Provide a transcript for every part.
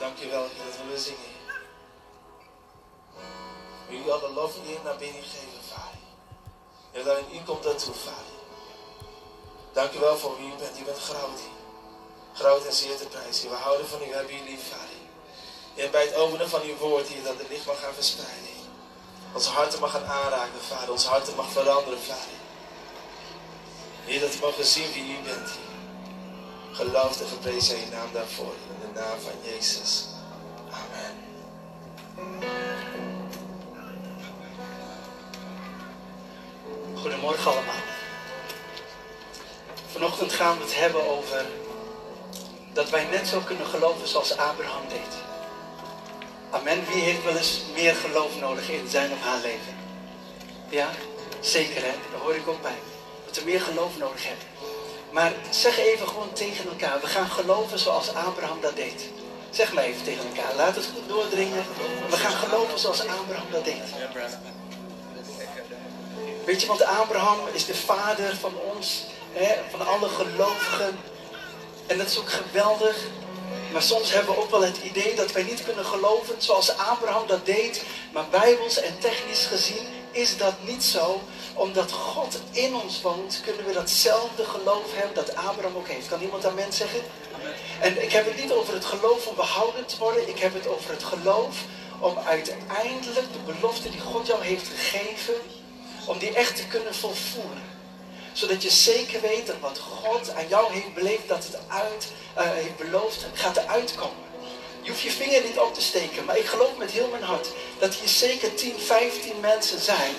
Dank u wel, Heer, dat we willen zingen. We u alle lof en eer naar binnen geven, Vader. En alleen u komt Vader. Dank u wel voor wie u bent. U bent groot. Groot en zeer te prijzen. We houden van u, we hebben u lief, Vader. En bij het openen van uw woord, hier dat het licht mag gaan verspreiden. Onze harten mag gaan aanraken, Vader. Onze harten mag veranderen, Vader. Heer, dat we mogen zien wie u bent. Geloof en geprezen je naam daarvoor. In de naam van Jezus. Amen. Goedemorgen allemaal. Vanochtend gaan we het hebben over dat wij net zo kunnen geloven zoals Abraham deed. Amen. Wie heeft wel eens meer geloof nodig in zijn of haar leven? Ja, zeker hè, daar hoor ik ook bij. Dat we meer geloof nodig hebben. Maar zeg even gewoon tegen elkaar, we gaan geloven zoals Abraham dat deed. Zeg maar even tegen elkaar, laat het goed doordringen. We gaan geloven zoals Abraham dat deed. Weet je, want Abraham is de vader van ons, hè, van alle gelovigen. En dat is ook geweldig. Maar soms hebben we ook wel het idee dat wij niet kunnen geloven zoals Abraham dat deed. Maar bijbels en technisch gezien is dat niet zo. Omdat God in ons woont, kunnen we datzelfde geloof hebben dat Abraham ook heeft. Kan iemand amen zeggen? En ik heb het niet over het geloof om behouden te worden. Ik heb het over het geloof om uiteindelijk de belofte die God jou heeft gegeven, om die echt te kunnen volvoeren. Zodat je zeker weet dat wat God aan jou heeft beleefd, dat het uit, uh, heeft beloofd, gaat eruit komen. Je hoeft je vinger niet op te steken, maar ik geloof met heel mijn hart dat hier zeker 10, 15 mensen zijn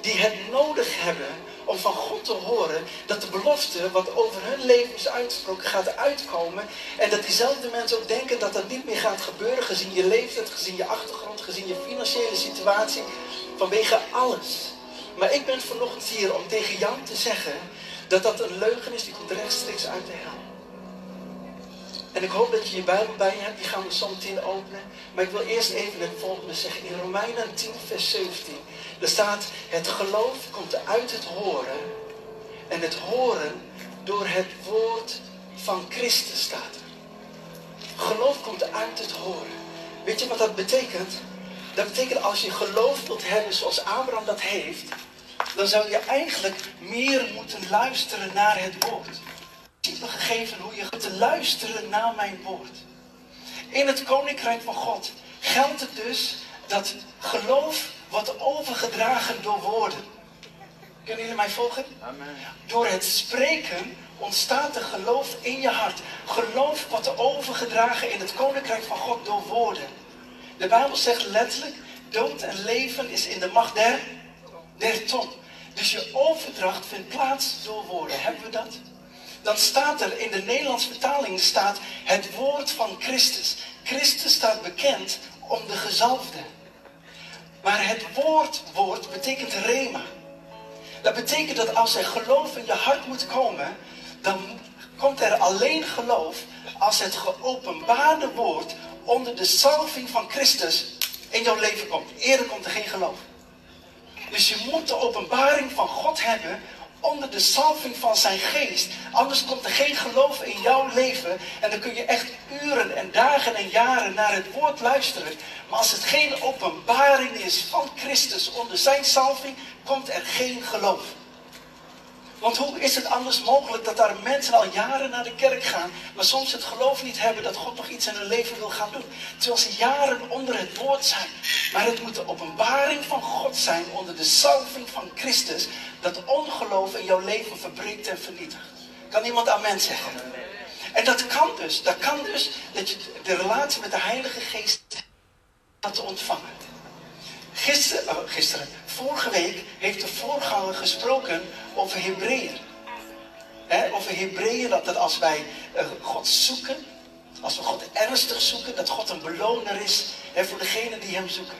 die het nodig hebben om van God te horen dat de belofte wat over hun leven is uitgesproken gaat uitkomen. En dat diezelfde mensen ook denken dat dat niet meer gaat gebeuren gezien je leeftijd, gezien je achtergrond, gezien je financiële situatie, vanwege alles. Maar ik ben vanochtend hier om tegen jou te zeggen dat dat een leugen is die komt rechtstreeks uit de hel. En ik hoop dat je je Bijbel bij je hebt, die gaan we zo meteen openen. Maar ik wil eerst even het volgende zeggen. In Romeinen 10, vers 17. Er staat, het geloof komt uit het horen. En het horen door het woord van Christus staat er. Geloof komt uit het horen. Weet je wat dat betekent? Dat betekent als je geloof wilt hebben zoals Abraham dat heeft, dan zou je eigenlijk meer moeten luisteren naar het woord. Ik heb gegeven hoe je te luisteren naar mijn woord. In het koninkrijk van God geldt het dus dat geloof wordt overgedragen door woorden. Kunnen jullie mij volgen? Amen. Door het spreken ontstaat er geloof in je hart. Geloof wordt overgedragen in het koninkrijk van God door woorden. De Bijbel zegt letterlijk, dood en leven is in de macht der, der tong. Dus je overdracht vindt plaats door woorden. Hebben we dat? Dan staat er in de Nederlandse vertaling staat het woord van Christus. Christus staat bekend om de gezalfde. Maar het woord, woord betekent rema. Dat betekent dat als er geloof in je hart moet komen, dan komt er alleen geloof als het geopenbaarde woord onder de salving van Christus in jouw leven komt. Eerder komt er geen geloof. Dus je moet de openbaring van God hebben onder de salving van zijn geest. Anders komt er geen geloof in jouw leven. En dan kun je echt uren en dagen en jaren naar het woord luisteren. Maar als het geen openbaring is van Christus onder zijn salving, komt er geen geloof. Want hoe is het anders mogelijk dat daar mensen al jaren naar de kerk gaan, maar soms het geloof niet hebben dat God nog iets in hun leven wil gaan doen? Terwijl ze jaren onder het woord zijn. Maar het moet de openbaring van God zijn onder de salving van Christus, dat ongeloof in jouw leven verbreekt en vernietigt. Kan iemand amen zeggen? En dat kan dus, dat kan dus dat je de relatie met de Heilige Geest te ontvangen. Gisteren, oh, gisteren, vorige week heeft de voorganger gesproken over Hebreeën. He, over Hebreeën, dat, als wij uh, God zoeken, als we God ernstig zoeken, dat God een beloner is he, voor degenen die hem zoeken.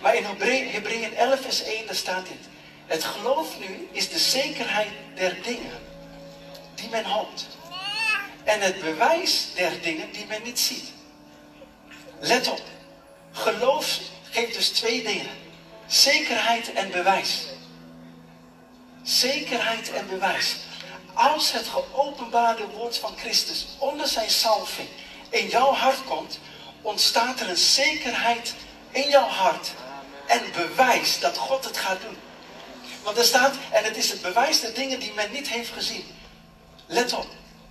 Maar in Hebreeën 11 vers 1, daar staat dit. Het geloof nu is de zekerheid der dingen die men hoopt. En het bewijs der dingen die men niet ziet. Let op. Geloof geeft dus twee dingen. Zekerheid en bewijs. Zekerheid en bewijs. Als het geopenbaarde woord van Christus onder zijn salving in jouw hart komt, ontstaat er een zekerheid in jouw hart en bewijs dat God het gaat doen. Want er staat, en het is het bewijs de dingen die men niet heeft gezien. Let op,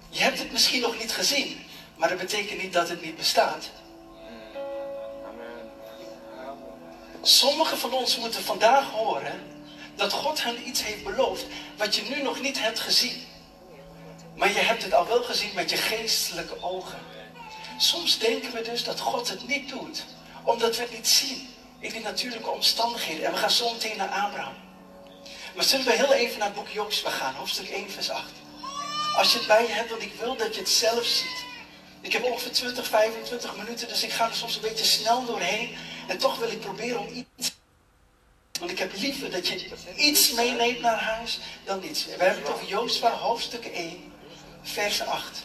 je hebt het misschien nog niet gezien, maar dat betekent niet dat het niet bestaat. Sommigen van ons moeten vandaag horen dat God hen iets heeft beloofd wat je nu nog niet hebt gezien. Maar je hebt het al wel gezien met je geestelijke ogen. Soms denken we dus dat God het niet doet, omdat we het niet zien in die natuurlijke omstandigheden. En we gaan zo meteen naar Abraham. Maar zullen we heel even naar boek Jozua gaan, hoofdstuk 1, vers 8. Als je het bij je hebt, want ik wil dat je het zelf ziet. Ik heb ongeveer 20, 25 minuten, dus ik ga er soms een beetje snel doorheen. En toch wil ik proberen om iets. Want ik heb liever dat je iets meeneemt naar huis dan niets. We hebben het over Jozua, hoofdstuk 1, vers 8.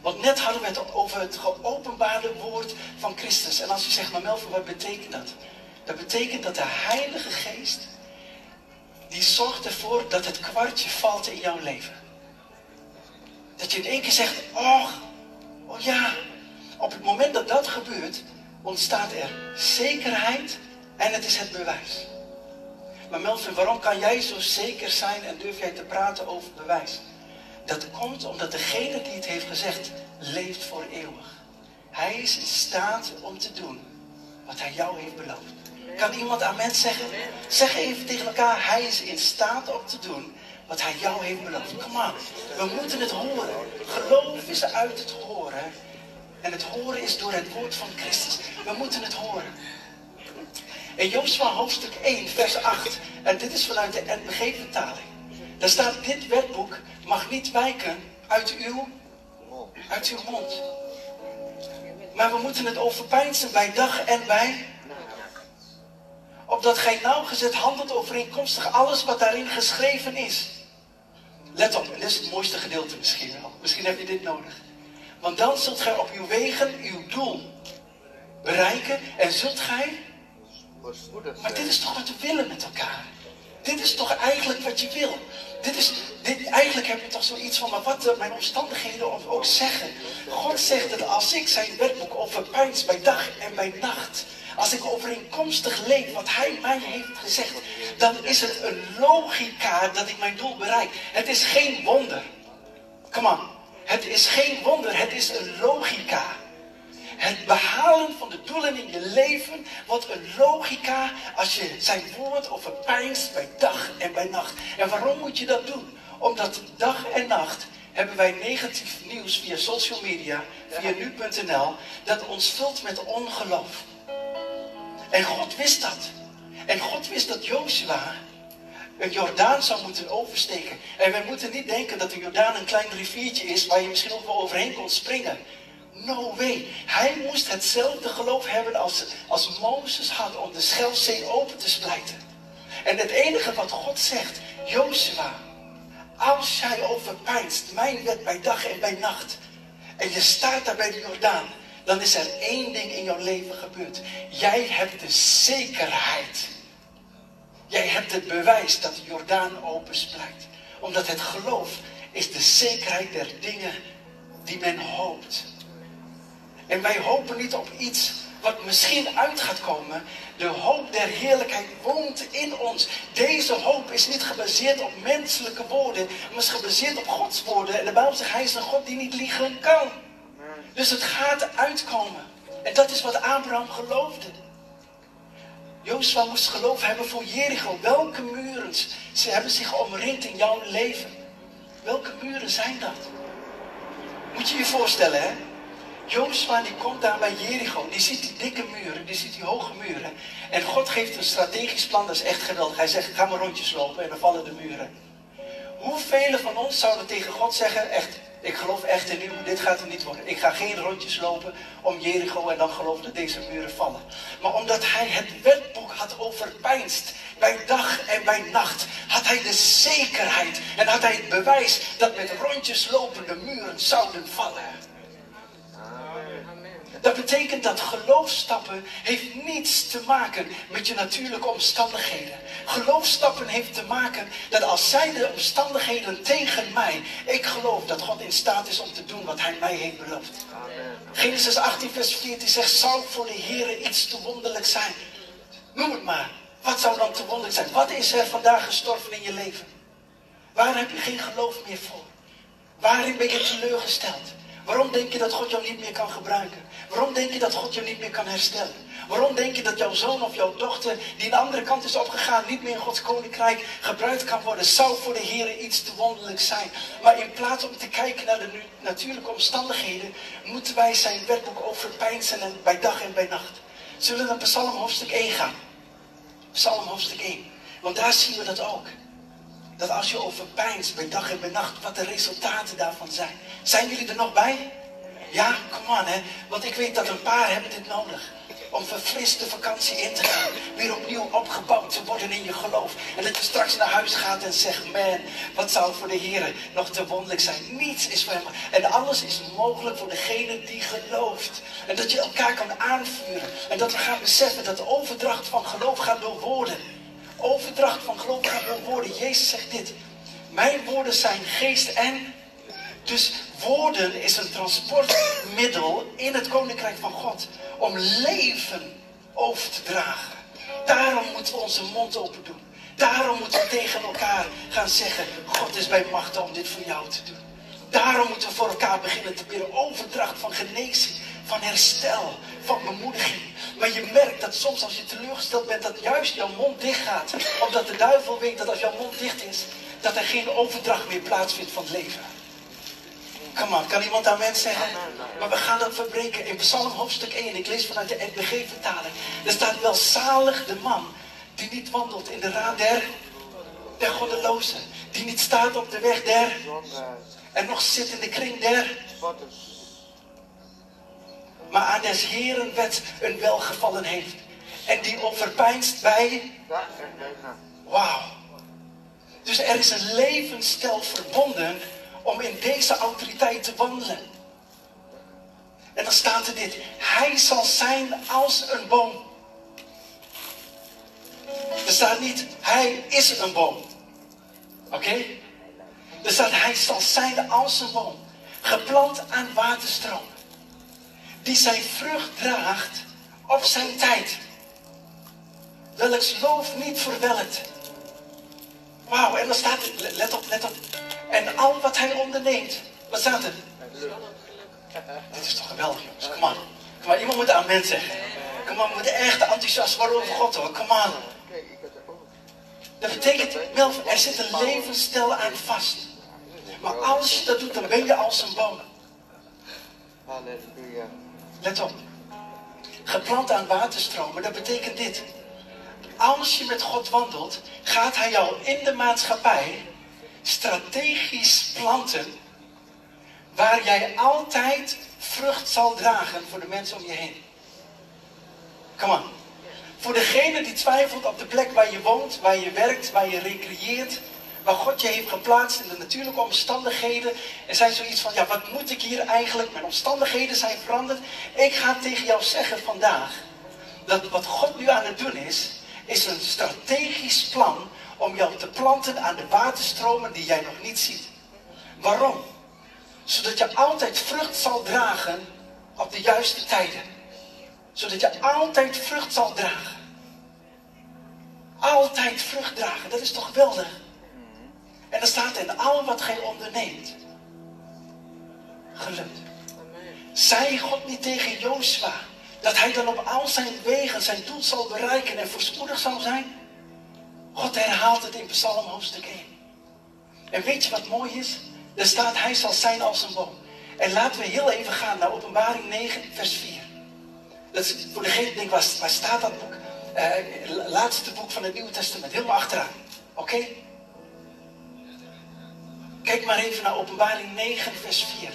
Want net hadden we het over het geopenbaarde woord van Christus. En als je zegt, maar Melvin, wat betekent dat? Dat betekent dat de Heilige Geest, die zorgt ervoor dat het kwartje valt in jouw leven. Dat je in één keer zegt, oh, oh ja. Op het moment dat dat gebeurt, ontstaat er zekerheid en het is het bewijs. Maar Melvin, waarom kan jij zo zeker zijn en durf jij te praten over bewijs? Dat komt omdat degene die het heeft gezegd, leeft voor eeuwig. Hij is in staat om te doen wat hij jou heeft beloofd. Kan iemand amen zeggen? Zeg even tegen elkaar, hij is in staat om te doen wat hij jou heeft beloofd. Kom maar, we moeten het horen. Geloof is uit het horen. En het horen is door het woord van Christus. We moeten het horen. In Jozua hoofdstuk 1, vers 8. En dit is vanuit de NBG-vertaling. Daar staat, dit wetboek mag niet wijken uit uw, uit uw mond. Maar we moeten het overpeinzen bij dag en bij opdat gij nauwgezet handelt overeenkomstig alles wat daarin geschreven is. Let op, en dit is het mooiste gedeelte misschien wel. Misschien heb je dit nodig. Want dan zult gij op uw wegen uw doel bereiken en zult gij. Maar dit is toch wat we willen met elkaar? Dit is toch eigenlijk wat je wil? Dit is, dit, eigenlijk heb je toch zoiets van, maar wat mijn omstandigheden ook zeggen. God zegt dat als ik zijn wetboek overpijns bij dag en bij nacht, als ik overeenkomstig leef wat hij mij heeft gezegd, dan is het een logica dat ik mijn doel bereik. Het is geen wonder. Come on. Het is geen wonder, het is een logica. Het behalen van de doelen in je leven wordt een logica als je zijn woord overpijnst bij dag en bij nacht. En waarom moet je dat doen? Omdat dag en nacht hebben wij negatief nieuws via social media, via nu.nl, dat ons vult met ongeloof. En God wist dat. En God wist dat Joshua een Jordaan zou moeten oversteken. En wij moeten niet denken dat de Jordaan een klein riviertje is waar je misschien ook wel overheen kon springen. No way. Hij moest hetzelfde geloof hebben als, als Mozes had om de Schelfzee open te splijten. En het enige wat God zegt, Joshua, als jij overpijnst mijn wet bij dag en bij nacht, en je staat daar bij de Jordaan, dan is er één ding in jouw leven gebeurd. Jij hebt de zekerheid. Jij hebt het bewijs dat de Jordaan opensplijt. Omdat het geloof is de zekerheid der dingen die men hoopt. En wij hopen niet op iets wat misschien uit gaat komen. De hoop der heerlijkheid woont in ons. Deze hoop is niet gebaseerd op menselijke woorden, maar is gebaseerd op Gods woorden. En de Bijbel zegt, hij is een God die niet liegen kan. Dus het gaat uitkomen. En dat is wat Abraham geloofde. Jozua moest geloof hebben voor Jericho. Welke muren ze hebben zich omringd in jouw leven? Welke muren zijn dat? Moet je je voorstellen, hè? Jozua die komt daar bij Jericho. Die ziet die dikke muren, die ziet die hoge muren. En God geeft een strategisch plan, dat is echt geweldig. Hij zegt, ga maar rondjes lopen en dan vallen de muren. Hoeveel van ons zouden tegen God zeggen, echt, ik geloof echt in u, dit gaat er niet worden. Ik ga geen rondjes lopen om Jericho en dan geloof dat deze muren vallen. Maar omdat hij het wetboek had overpeinst, bij dag en bij nacht, had hij de zekerheid en had hij het bewijs dat met rondjes lopende muren zouden vallen. Dat betekent dat geloofstappen heeft niets te maken met je natuurlijke omstandigheden. Geloofstappen heeft te maken dat als zijn de omstandigheden tegen mij, ik geloof dat God in staat is om te doen wat hij mij heeft beloofd. Genesis 18 vers 14 zegt, zou voor de Heer iets te wonderlijk zijn? Noem het maar. Wat zou dan te wonderlijk zijn? Wat is er vandaag gestorven in je leven? Waar heb je geen geloof meer voor? Waarin ben je teleurgesteld? Waarom denk je dat God jou niet meer kan gebruiken? Waarom denk je dat God jou niet meer kan herstellen? Waarom denk je dat jouw zoon of jouw dochter, die aan de andere kant is opgegaan, niet meer in Gods koninkrijk gebruikt kan worden? Zou voor de Heer iets te wonderlijk zijn. Maar in plaats om te kijken naar de natuurlijke omstandigheden, moeten wij zijn wetboek overpeinzen en bij dag en bij nacht. Zullen we naar Psalm hoofdstuk 1 gaan? Psalm hoofdstuk 1. Want daar zien we dat ook. Dat als je overpijnst bij dag en bij nacht, wat de resultaten daarvan zijn. Zijn jullie er nog bij? Ja, kom on hè. Want ik weet dat een paar hebben dit nodig. Om verfrist de vakantie in te gaan. Weer opnieuw opgebouwd te worden in je geloof. En dat je straks naar huis gaat en zegt, man, wat zou voor de Heer nog te wonderlijk zijn. Niets is voor hem. En alles is mogelijk voor degene die gelooft. En dat je elkaar kan aanvuren. En dat we gaan beseffen dat de overdracht van geloof gaat door woorden. Overdracht van geloof gaat woorden. Jezus zegt dit. Mijn woorden zijn geest en dus woorden is een transportmiddel in het koninkrijk van God om leven over te dragen. Daarom moeten we onze mond open doen. Daarom moeten we tegen elkaar gaan zeggen: God is bij macht om dit voor jou te doen. Daarom moeten we voor elkaar beginnen te bidden. Overdracht van genezing, van herstel, van bemoediging. Maar je merkt dat soms als je teleurgesteld bent, dat juist jouw mond dicht gaat. Omdat de duivel weet dat als jouw mond dicht is, dat er geen overdracht meer plaatsvindt van het leven. Come on, kan iemand amen zeggen? Maar we gaan dat verbreken. In Psalm hoofdstuk 1, ik lees vanuit de NBG-vertaling. Er staat wel zalig de man die niet wandelt in de raad der, der goddelozen. Die niet staat op de weg der en nog zit in de kring der. Maar aan des Heren wet een welgevallen heeft. En die overpijnst bij. Wauw. Dus er is een levensstijl verbonden om in deze autoriteit te wandelen. En dan staat er dit. Hij zal zijn als een boom. Er staat niet, hij is een boom. Oké? Er staat, hij zal zijn als een boom. Geplant aan waterstroom. Die zijn vrucht draagt op zijn tijd. Welks loof niet verwelkt. Wauw, en dan staat het, let op, let op. En al wat hij onderneemt. Wat staat er? Dit is toch geweldig, jongens. Kom aan. Kom maar, iemand moet amen zeggen. Kom aan, we moeten echt enthousiast worden over God hoor. Kom aan. Dat betekent, wel, er zit een levensstijl aan vast. Maar als je dat doet, dan ben je als een boom. Halleluja. Let op. Geplant aan waterstromen, dat betekent dit. Als je met God wandelt, gaat Hij jou in de maatschappij strategisch planten waar jij altijd vrucht zal dragen voor de mensen om je heen. Come on. Voor degene die twijfelt op de plek waar je woont, waar je werkt, waar je recreëert, waar God je heeft geplaatst in de natuurlijke omstandigheden. En zijn zoiets van, ja, wat moet ik hier eigenlijk? Mijn omstandigheden zijn veranderd. Ik ga tegen jou zeggen vandaag, dat wat God nu aan het doen is, is een strategisch plan om jou te planten aan de waterstromen die jij nog niet ziet. Waarom? Zodat je altijd vrucht zal dragen op de juiste tijden. Zodat je altijd vrucht zal dragen. Altijd vrucht dragen, dat is toch geweldig? En dan staat in al wat gij onderneemt. Gelukt. Zei God niet tegen Jozua dat hij dan op al zijn wegen zijn doel zal bereiken en voorspoedig zal zijn? God herhaalt het in Psalm hoofdstuk 1. En weet je wat mooi is? Er staat, hij zal zijn als een boom. En laten we heel even gaan naar openbaring 9, vers 4. Dat is voor degene die denkt, waar, waar staat dat boek? Uh, laatste boek van het Nieuwe Testament, helemaal achteraan. Oké? Kijk maar even naar openbaring 9, vers 4.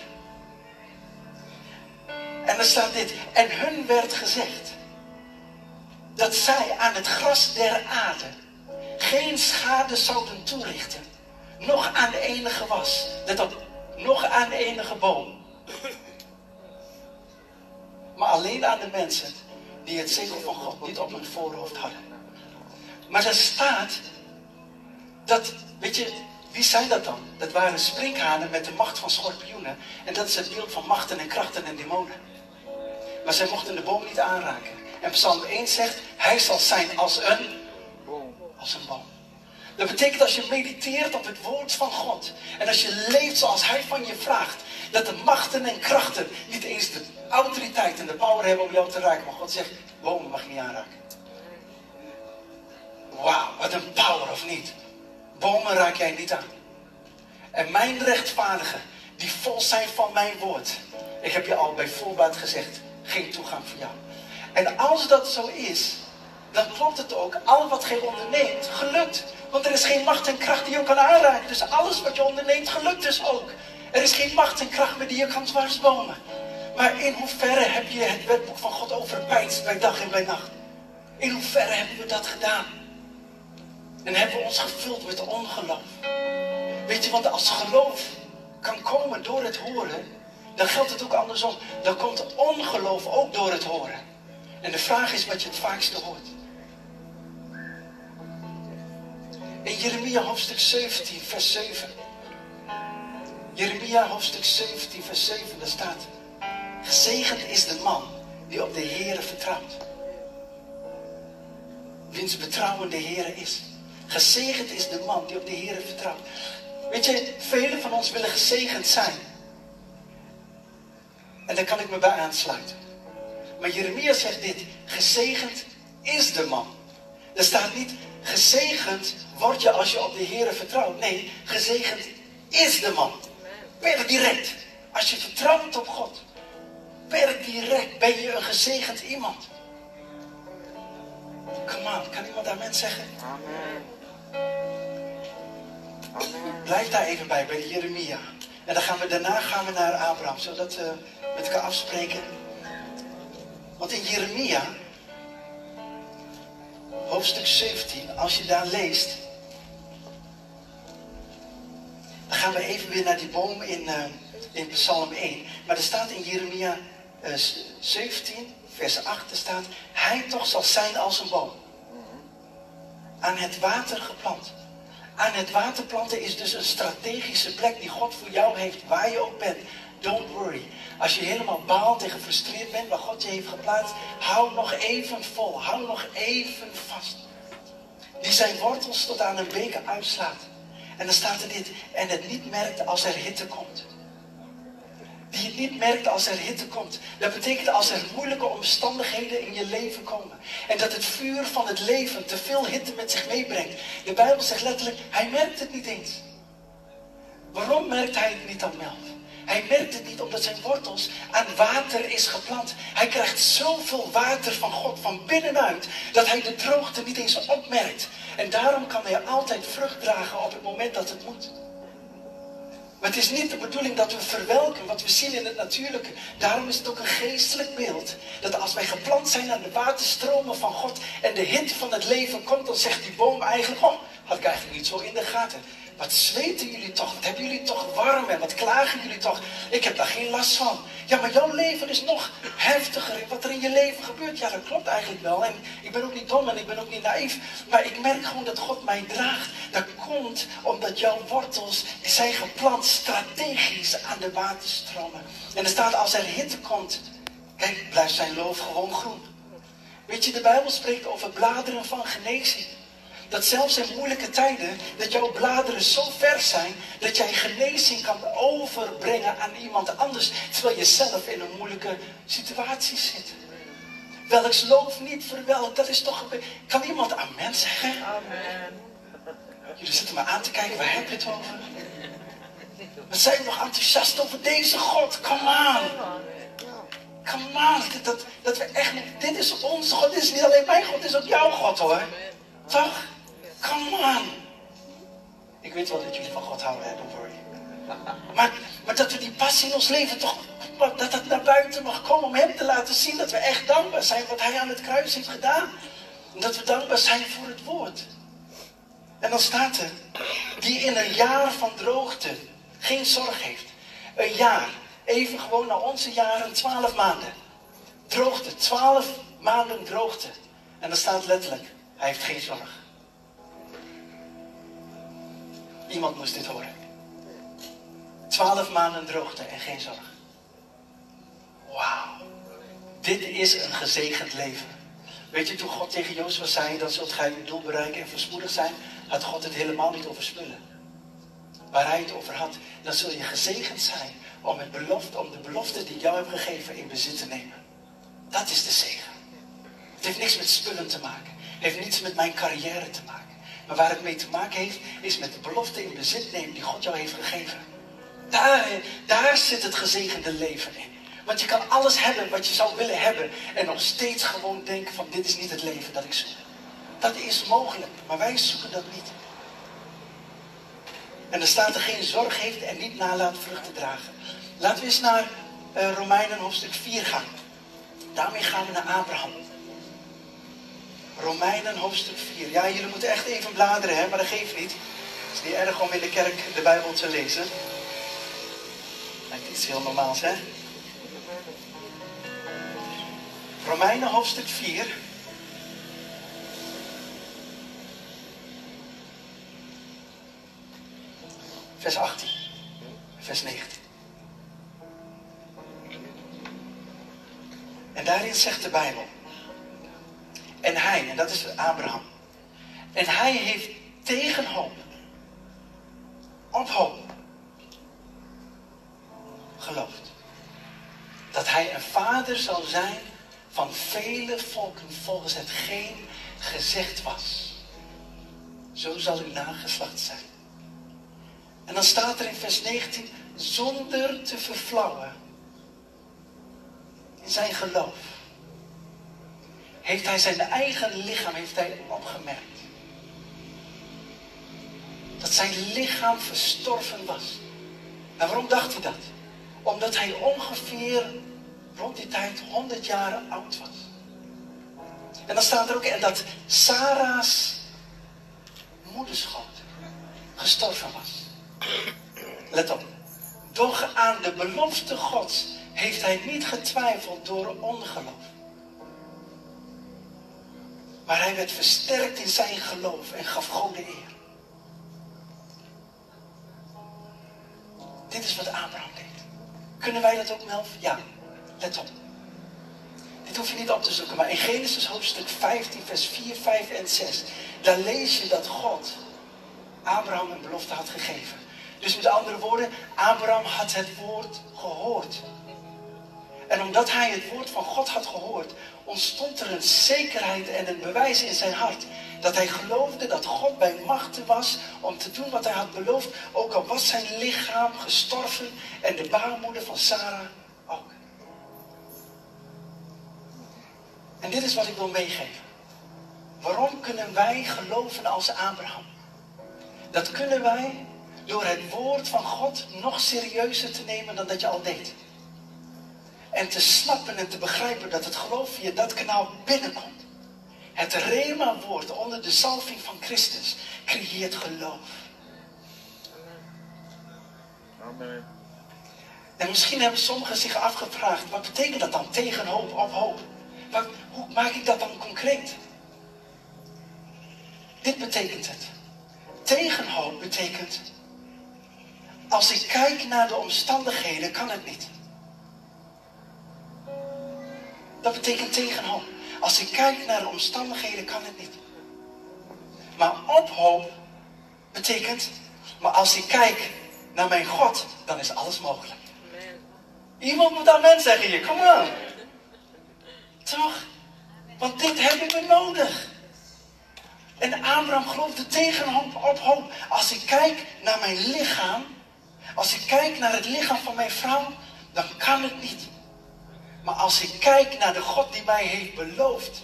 En er staat dit. En hun werd gezegd dat zij aan het gras der aarde geen schade zouden toerichten. Nog aan de enige was. Let op, nog aan de enige boom. Maar alleen aan de mensen die het zegel van God niet op hun voorhoofd hadden. Maar er staat dat, weet je, wie zijn dat dan? Dat waren sprinkhanen met de macht van schorpioenen. En dat is het beeld van machten en krachten en demonen. Maar zij mochten de boom niet aanraken. En Psalm 1 zegt, hij zal zijn als een, als een boom. Dat betekent als je mediteert op het woord van God. En als je leeft zoals hij van je vraagt. Dat de machten en krachten niet eens de autoriteit en de power hebben om jou te raken. Maar God zegt, bomen mag je niet aanraken. Wauw, wat een power of niet. Bomen raak jij niet aan. En mijn rechtvaardigen, die vol zijn van mijn woord. Ik heb je al bij voorbaat gezegd, geen toegang voor jou. En als dat zo is, dan klopt het ook. Al wat gij onderneemt, gelukt. Want er is geen macht en kracht die je kan aanraken. Dus alles wat je onderneemt, gelukt dus ook. Er is geen macht en kracht meer die je kan dwarsbomen. Maar in hoeverre heb je het wetboek van God overpijnst bij dag en bij nacht? In hoeverre hebben we dat gedaan? En hebben we ons gevuld met ongeloof? Weet je, want als geloof kan komen door het horen, dan geldt het ook andersom. Dan komt ongeloof ook door het horen. En de vraag is wat je het vaakste hoort. In Jeremia hoofdstuk 17, vers 7. Jeremia hoofdstuk 17, vers 7, daar staat: Gezegend is de man die op de Heere vertrouwt. Wiens betrouwen de Heere is. Gezegend is de man die op de Heere vertrouwt. Weet je, velen van ons willen gezegend zijn. En daar kan ik me bij aansluiten. Maar Jeremia zegt dit: gezegend is de man. Er staat niet gezegend word je als je op de Heer vertrouwt. Nee, gezegend is de man. Per direct. Als je vertrouwt op God. Per direct ben je een gezegend iemand. Come on, kan iemand amen zeggen? Amen. Blijf daar even bij, bij Jeremia. En dan gaan we, daarna gaan we naar Abraham, zodat we met elkaar afspreken. Want in Jeremia, hoofdstuk 17, als je daar leest, dan gaan we even weer naar die boom in, uh, in Psalm 1. Maar er staat in Jeremia uh, eh, 17, vers 8, er staat, hij toch zal zijn als een boom. Aan het water geplant. Aan het water planten is dus een strategische plek die God voor jou heeft, waar je ook bent. Don't worry. Als je helemaal baalt en gefrustreerd bent waar God je heeft geplaatst, hou nog even vol. Hou nog even vast. Die zijn wortels tot aan een beker uitslaat. En dan staat er dit. En het niet merkt als er hitte komt. Die het niet merkt als er hitte komt. Dat betekent als er moeilijke omstandigheden in je leven komen. En dat het vuur van het leven te veel hitte met zich meebrengt. De Bijbel zegt letterlijk, hij merkt het niet eens. Waarom merkt hij het niet dan Melf? Hij merkt het niet omdat zijn wortels aan water is geplant. Hij krijgt zoveel water van God van binnenuit dat hij de droogte niet eens opmerkt. En daarom kan hij altijd vrucht dragen op het moment dat het moet. Maar het is niet de bedoeling dat we verwelken wat we zien in het natuurlijke. Daarom is het ook een geestelijk beeld. Dat als wij geplant zijn aan de waterstromen van God en de hitte van het leven komt, dan zegt die boom eigenlijk, oh, had ik eigenlijk niet zo in de gaten. Wat zweten jullie toch? Wat hebben jullie toch warm en wat klagen jullie toch? Ik heb daar geen last van. Ja, maar jouw leven is nog heftiger. Wat er in je leven gebeurt, ja, dat klopt eigenlijk wel. En ik ben ook niet dom en ik ben ook niet naïef. Maar ik merk gewoon dat God mij draagt. Dat komt omdat jouw wortels zijn geplant strategisch aan de waterstromen. En er staat als er hitte komt, kijk, blijft zijn loof gewoon groen. Weet je, de Bijbel spreekt over bladeren van genezing. Dat zelfs in moeilijke tijden, dat jouw bladeren zo ver zijn, dat jij genezing kan overbrengen aan iemand anders, terwijl je zelf in een moeilijke situatie zit. Welks loof niet verwelkt, dat is toch... Kan iemand amen zeggen? Amen. Jullie zitten me aan te kijken, waar heb je het over? We zijn nog enthousiast over deze God, come on. Come on, dat, dat we echt, dit is onze God, dit is niet alleen mijn God, dit is ook jouw God hoor. Toch? Come on. Ik weet wel dat jullie van God houden, don't worry. Maar, maar dat we die passie in ons leven toch, dat dat naar buiten mag komen om hem te laten zien dat we echt dankbaar zijn wat hij aan het kruis heeft gedaan. En dat we dankbaar zijn voor het woord. En dan staat er, die in een jaar van droogte geen zorg heeft. Een jaar, even gewoon naar onze jaren, twaalf maanden. Droogte, twaalf maanden droogte. En dan staat letterlijk, hij heeft geen zorg. Iemand moest dit horen. Twaalf maanden droogte en geen zorg. Wauw. Dit is een gezegend leven. Weet je, toen God tegen Jozef zei, dan zult gij je doel bereiken en verspoedig zijn, had God het helemaal niet over spullen. Waar hij het over had, dan zul je gezegend zijn om, het belofte, om de belofte die jou heb gegeven in bezit te nemen. Dat is de zegen. Het heeft niks met spullen te maken. Het heeft niets met mijn carrière te maken. Maar waar het mee te maken heeft, is met de belofte in bezit nemen die God jou heeft gegeven. Daar, daar zit het gezegende leven in. Want je kan alles hebben wat je zou willen hebben en nog steeds gewoon denken van dit is niet het leven dat ik zoek. Dat is mogelijk, maar wij zoeken dat niet. En er staat er geen zorg heeft en niet nalaat vruchten dragen. Laten we eens naar uh, Romeinen hoofdstuk 4 gaan. Daarmee gaan we naar Abraham. Romeinen hoofdstuk 4. Ja, jullie moeten echt even bladeren, hè, maar dat geeft niet. Het is niet erg om in de kerk de Bijbel te lezen. Lijkt iets heel normaals, hè? Romeinen hoofdstuk 4. Vers 18. Vers 19. En daarin zegt de Bijbel. En hij, en dat is Abraham. En hij heeft tegen hoop, op hoop, geloofd. Dat hij een vader zal zijn van vele volken volgens hetgeen gezegd was. Zo zal uw nageslacht zijn. En dan staat er in vers 19, zonder te verflauwen in zijn geloof, heeft hij zijn eigen lichaam heeft hij opgemerkt. Dat zijn lichaam verstorven was. En waarom dacht hij dat? Omdat hij ongeveer rond die tijd 100 jaar oud was. En dan staat er ook in dat Sarah's moederschoot gestorven was. Let op. Doch aan de belofte Gods heeft hij niet getwijfeld door ongeloof. Maar hij werd versterkt in zijn geloof en gaf God de eer. Dit is wat Abraham deed. Kunnen wij dat ook, Melf? Ja. Let op. Dit hoef je niet op te zoeken, maar in Genesis hoofdstuk 15, vers 4, 5 en 6, daar lees je dat God Abraham een belofte had gegeven. Dus met andere woorden, Abraham had het woord gehoord. En omdat hij het woord van God had gehoord, ontstond er een zekerheid en een bewijs in zijn hart. Dat hij geloofde dat God bij machten was om te doen wat hij had beloofd. Ook al was zijn lichaam gestorven en de baarmoeder van Sarah ook. En dit is wat ik wil meegeven. Waarom kunnen wij geloven als Abraham? Dat kunnen wij door het woord van God nog serieuzer te nemen dan dat je al deed. En te snappen en te begrijpen dat het geloof via dat kanaal binnenkomt. Het Rema-woord onder de salving van Christus creëert geloof. Amen. En misschien hebben sommigen zich afgevraagd, wat betekent dat dan tegen hoop op hoop? Wat, hoe maak ik dat dan concreet? Dit betekent het. Tegenhoop betekent, als ik kijk naar de omstandigheden, kan het niet. Dat betekent tegenhoop. Als ik kijk naar de omstandigheden, kan het niet. Maar ophoop betekent, maar als ik kijk naar mijn God, dan is alles mogelijk. Iemand moet amen zeggen hier, kom aan. Toch? Want dit hebben we nodig. En Abraham geloofde tegenhoop op hoop. Als ik kijk naar mijn lichaam, als ik kijk naar het lichaam van mijn vrouw, dan kan het niet. Maar als ik kijk naar de God die mij heeft beloofd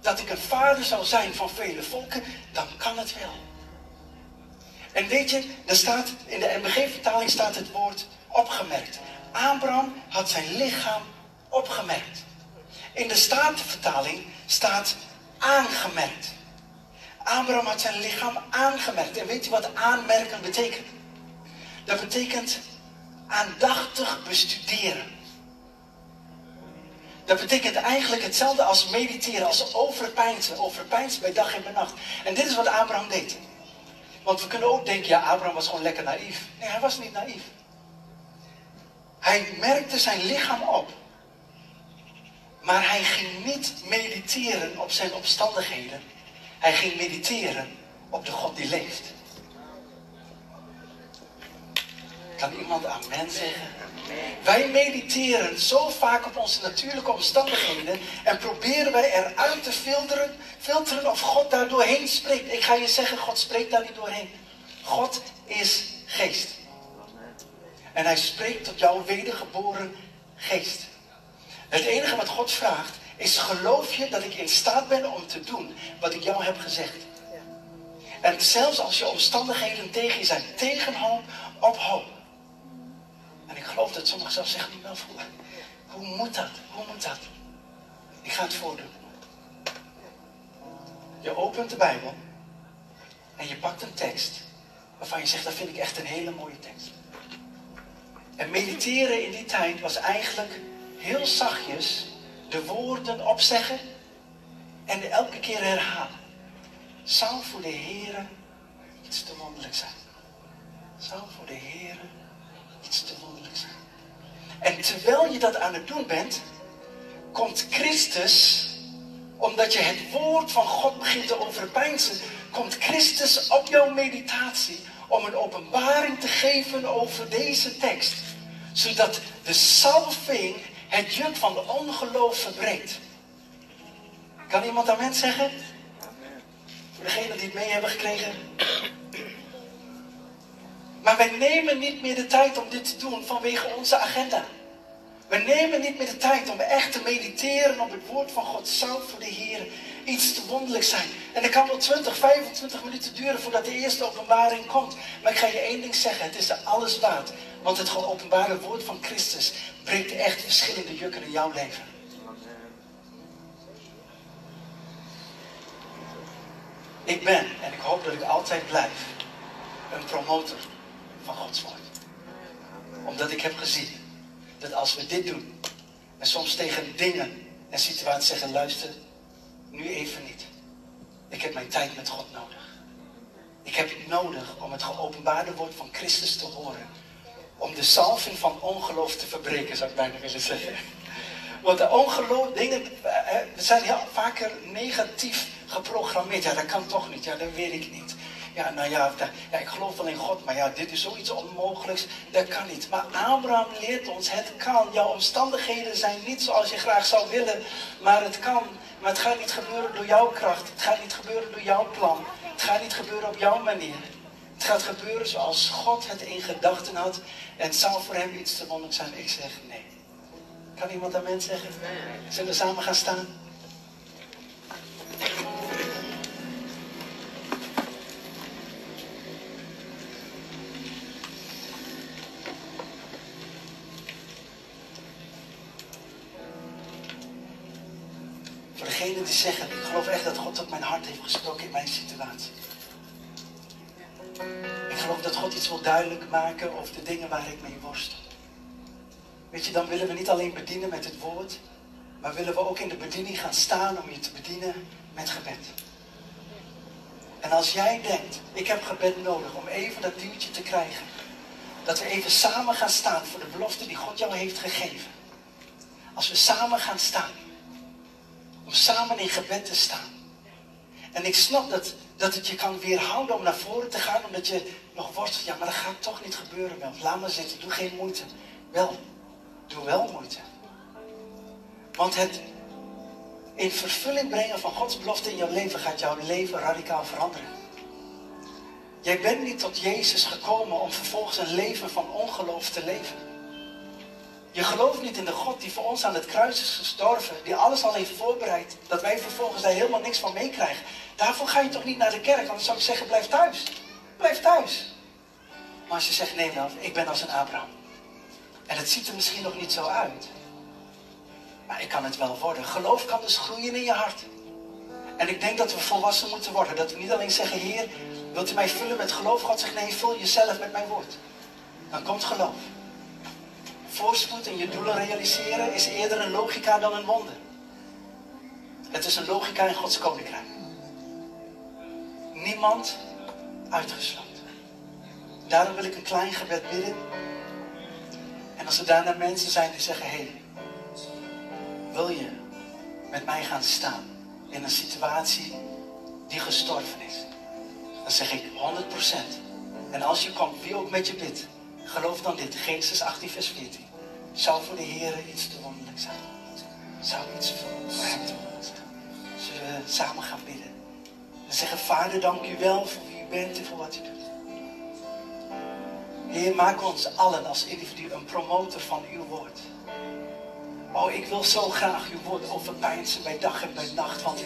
dat ik een vader zou zijn van vele volken, dan kan het wel. En weet je, er staat, in de MBG-vertaling staat het woord opgemerkt. Abraham had zijn lichaam opgemerkt. In de Statenvertaling staat aangemerkt. Abraham had zijn lichaam aangemerkt. En weet je wat aanmerken betekent? Dat betekent aandachtig bestuderen. Dat betekent eigenlijk hetzelfde als mediteren, als overpeinzen. Overpeinzen bij dag en bij nacht. En dit is wat Abraham deed. Want we kunnen ook denken, ja, Abraham was gewoon lekker naïef. Nee, hij was niet naïef. Hij merkte zijn lichaam op. Maar hij ging niet mediteren op zijn omstandigheden. Hij ging mediteren op de God die leeft. Kan iemand amen zeggen? Wij mediteren zo vaak op onze natuurlijke omstandigheden en proberen wij eruit te filteren, filteren of God daar doorheen spreekt. Ik ga je zeggen, God spreekt daar niet doorheen. God is geest. En hij spreekt tot jouw wedergeboren geest. Het enige wat God vraagt is: geloof je dat ik in staat ben om te doen wat ik jou heb gezegd? En zelfs als je omstandigheden tegen je zijn, tegen hoop op hoop. En ik geloof dat sommigen zelfs zeggen, wel hoe, hoe moet dat? Hoe moet dat? Ik ga het voordoen. Je opent de Bijbel en je pakt een tekst waarvan je zegt, dat vind ik echt een hele mooie tekst. En mediteren in die tijd was eigenlijk heel zachtjes de woorden opzeggen en elke keer herhalen. Zou voor de Heer iets te wonderlijk zijn. Zou voor de Heer iets te wonderlijk zijn. En terwijl je dat aan het doen bent, komt Christus, omdat je het woord van God begint te overpeinzen, komt Christus op jouw meditatie om een openbaring te geven over deze tekst. Zodat de salving het juk van de ongeloof verbreekt. Kan iemand amen zeggen? Voor degenen die het mee hebben gekregen. Maar wij nemen niet meer de tijd om dit te doen vanwege onze agenda. We nemen niet meer de tijd om echt te mediteren op het woord van God. Zou voor de Heer iets te wonderlijk zijn. En het kan wel 20, 25 minuten duren voordat de eerste openbaring komt. Maar ik ga je één ding zeggen. Het is er alles waard. Want het openbare woord van Christus breekt echt verschillende jukken in jouw leven. Ik ben, en ik hoop dat ik altijd blijf, een promotor van Gods woord. Omdat ik heb gezien dat als we dit doen, en soms tegen dingen en situaties zeggen, luister, nu even niet. Ik heb mijn tijd met God nodig. Ik heb het nodig om het geopenbaarde woord van Christus te horen. Om de salving van ongeloof te verbreken, zou ik bijna willen zeggen. Want de ongeloof, dingen, eh, eh, we zijn heel vaker negatief geprogrammeerd. Ja, dat kan toch niet. Ja, dat weet ik niet. Ja, nou ja, ja, ik geloof wel in God, maar ja, dit is zoiets onmogelijks. Dat kan niet. Maar Abraham leert ons, het kan. Jouw omstandigheden zijn niet zoals je graag zou willen, maar het kan. Maar het gaat niet gebeuren door jouw kracht. Het gaat niet gebeuren door jouw plan. Het gaat niet gebeuren op jouw manier. Het gaat gebeuren zoals God het in gedachten had. En het zou voor hem iets te wonderlijk zijn. Ik zeg nee. Kan iemand aan mensen zeggen? Zullen we samen gaan staan? Zeggen, ik geloof echt dat God op mijn hart heeft gesproken in mijn situatie. Ik geloof dat God iets wil duidelijk maken over de dingen waar ik mee worstel. Weet je, dan willen we niet alleen bedienen met het woord, maar willen we ook in de bediening gaan staan om je te bedienen met gebed. En als jij denkt, ik heb gebed nodig om even dat duwtje te krijgen, dat we even samen gaan staan voor de belofte die God jou heeft gegeven. Als we samen gaan staan, om samen in gebed te staan. En ik snap dat, dat het je kan weerhouden om naar voren te gaan, omdat je nog worstelt. Ja, maar dat gaat toch niet gebeuren, wel. Laat maar zitten, doe geen moeite. Wel, doe wel moeite. Want het in vervulling brengen van Gods belofte in jouw leven gaat jouw leven radicaal veranderen. Jij bent niet tot Jezus gekomen om vervolgens een leven van ongeloof te leven. Je gelooft niet in de God die voor ons aan het kruis is gestorven, die alles al heeft voorbereid, dat wij vervolgens daar helemaal niks van meekrijgen. Daarvoor ga je toch niet naar de kerk, anders zou ik zeggen, blijf thuis. Blijf thuis. Maar als je zegt, nee nou, ik ben als een Abraham. En het ziet er misschien nog niet zo uit. Maar ik kan het wel worden. Geloof kan dus groeien in je hart. En ik denk dat we volwassen moeten worden. Dat we niet alleen zeggen, Heer, wilt u mij vullen met geloof? God zegt, nee, vul jezelf met mijn woord. Dan komt geloof. Voorspoed en je doelen realiseren is eerder een logica dan een wonder. Het is een logica in Gods koninkrijk. Niemand uitgesloten. Daarom wil ik een klein gebed bidden. En als er daarna mensen zijn die zeggen: Hé, hey, wil je met mij gaan staan in een situatie die gestorven is? Dan zeg ik 100%. En als je komt, wie ook met je bidt, geloof dan dit: Genesis 18, vers 14. Zou voor de Heer iets te wonderlijk zijn? Zou iets voor, hem te wonderlijk zijn? Zullen we samen gaan bidden? En zeggen: Vader, dank u wel voor wie u bent en voor wat u doet. Heer, maak ons allen als individu een promotor van uw woord. Oh, ik wil zo graag uw woord overpijnsen bij dag en bij nacht. Want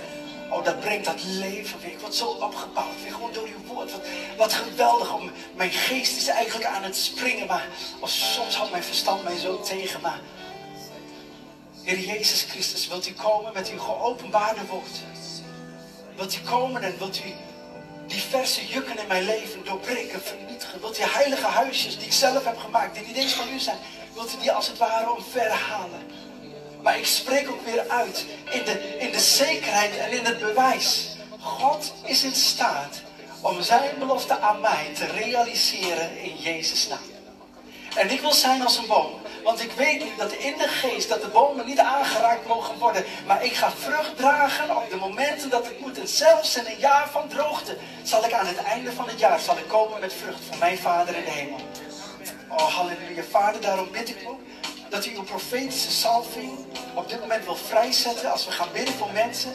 oh, dat brengt dat leven weer. Ik word zo opgebouwd weer gewoon door uw woord. Wat, wat geweldig. Om, mijn geest is eigenlijk aan het springen. Maar soms houdt mijn verstand mij zo tegen. Maar Heer Jezus Christus, wilt u komen met uw geopenbaarde woord? Wilt u komen en wilt u diverse jukken in mijn leven doorbreken, vernietigen? Wilt u heilige huisjes die ik zelf heb gemaakt, die niet eens van u zijn, wilt u die als het ware omverhalen? Maar ik spreek ook weer uit in de, in de zekerheid en in het bewijs. God is in staat om zijn belofte aan mij te realiseren in Jezus' naam. En ik wil zijn als een boom. Want ik weet nu dat in de geest dat de bomen niet aangeraakt mogen worden. Maar ik ga vrucht dragen op de momenten dat het moet. En zelfs in een jaar van droogte zal ik aan het einde van het jaar zal ik komen met vrucht van mijn Vader in de hemel. Oh, halleluja. Vader, daarom bid ik ook dat u uw profetische salving op dit moment wil vrijzetten als we gaan bidden voor mensen.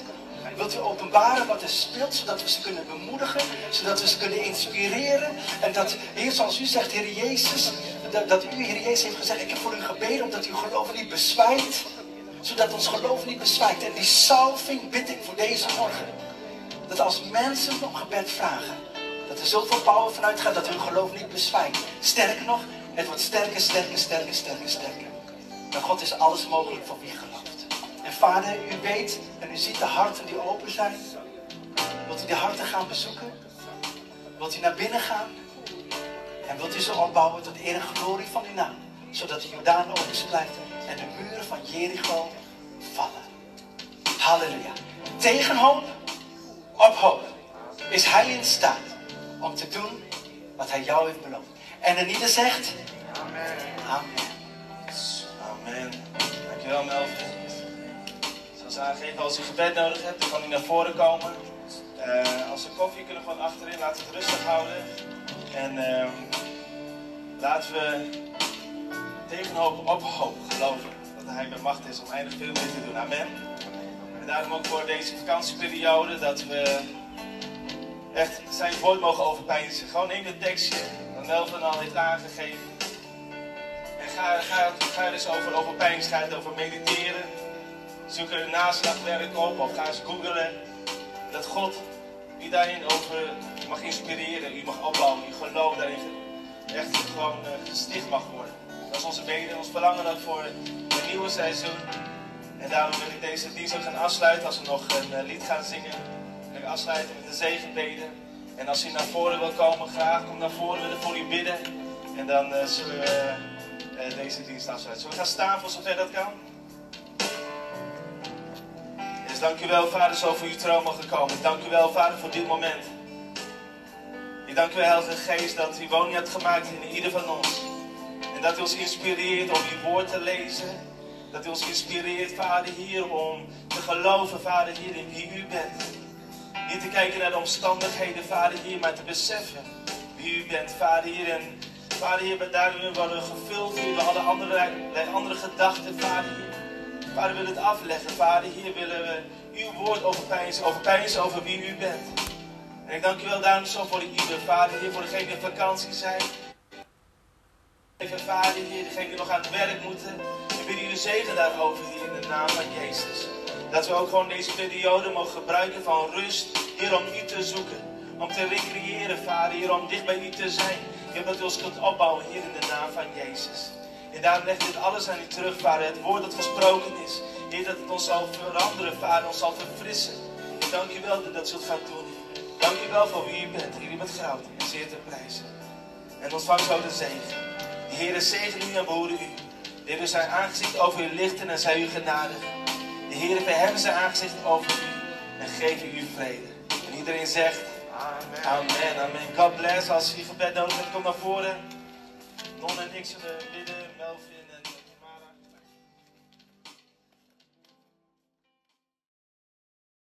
Wilt u openbaren wat er speelt, zodat we ze kunnen bemoedigen, zodat we ze kunnen inspireren. En dat, Heer, zoals u zegt, Heer Jezus, dat, dat u, Heer Jezus, heeft gezegd, ik heb voor u gebeden omdat uw geloof niet bezwijkt. Zodat ons geloof niet bezwijkt. En die salving bid ik voor deze morgen. Dat als mensen om gebed vragen, dat er zoveel power vanuit gaat dat hun geloof niet bezwijkt. Sterker nog, het wordt sterker, sterker, sterker, sterker, sterker. Maar God is alles mogelijk voor wie gelooft. En vader, u weet en u ziet de harten die open zijn. Wilt u die harten gaan bezoeken? Wilt u naar binnen gaan? En wilt u ze opbouwen tot eer en glorie van uw naam? Zodat de Jordaan blijft en de muren van Jericho vallen. Halleluja. Tegen hoop, op hoop, is hij in staat om te doen wat hij jou heeft beloofd. En er niet zegt, Amen. Amen. Amen. Dankjewel Melvin. Zoals aangegeven, als u gebed nodig hebt, dan kan u naar voren komen. Uh, als er koffie kunnen gewoon achterin, laten we het rustig houden. En uh, laten we tegen hoop op hoop geloven dat hij bij macht is om eindig veel meer te doen. Amen. En daarom ook voor deze vakantieperiode dat we echt zijn woord mogen overpijnzen. Gewoon neem het tekstje dat Melvin al heeft aangegeven. Ga, ga, er eens over, over pijnigheid, over mediteren. Zoek er naslagwerk op of ga eens googlen. Dat God u daarin over mag inspireren, u mag opbouwen, uw geloof daarin echt gewoon uh, gesticht mag worden. Dat is onze beden, ons verlangen voor het nieuwe seizoen. En daarom wil ik deze dienst ook gaan afsluiten als we nog een uh, lied gaan zingen. Wil ik afsluiten met de zegenbeden. En als u naar voren wil komen, graag kom naar voren, we willen voor u bidden. En dan uh, zullen we deze dienst afsluiten. Zullen we gaan staan voor zover dat kan? Dus dank u wel, Vader, zo voor uw trouw mogen komen. Dank u wel, Vader, voor dit moment. Ik dank u wel, Heilige Geest, dat u woning hebt gemaakt in ieder van ons. En dat u ons inspireert om uw woord te lezen. Dat u ons inspireert, Vader, hier om te geloven, Vader, hier in wie u bent. Niet te kijken naar de omstandigheden, Vader, hier, maar te beseffen wie u bent, Vader, hier. En Vader, daarin worden we gevuld. We hadden andere, andere gedachten, Vader, hier. Vader, willen het afleggen. Vader, hier willen we uw woord overpijnsen, overpijnsen over wie u bent. En ik dank u wel daarom zo voor ieder vader hier, voor degenen die op vakantie zijn. Even vader hier, degenen die nog aan het werk moeten. Ik bid u de zegen daarover hier in de naam van Jezus. Dat we ook gewoon deze periode mogen gebruiken van rust, hier om u te zoeken. Om te recreëren, vader, hier om dicht bij u te zijn. Heer, dat u ons kunt opbouwen hier in de naam van Jezus. En daarom leg dit alles aan u terug, vader. Het woord dat gesproken is. Heer, dat het ons zal veranderen, vader, ons zal verfrissen. Ik dank u wel dat dat zult gaan doen, Dank u wel voor wie u bent. Heer, u bent groot en zeer te prijzen. En ontvang zo de zegen. De Heer zegen u en behoede u. De Heer zijn aangezicht over u lichten en zij u genadig. De Heer verheffen zijn aangezicht over u en geven u vrede. En iedereen zegt, Amen, amen. amen. God bless. Als je gebed nodig hebt, kom naar voren. Non en ik zullen bidden.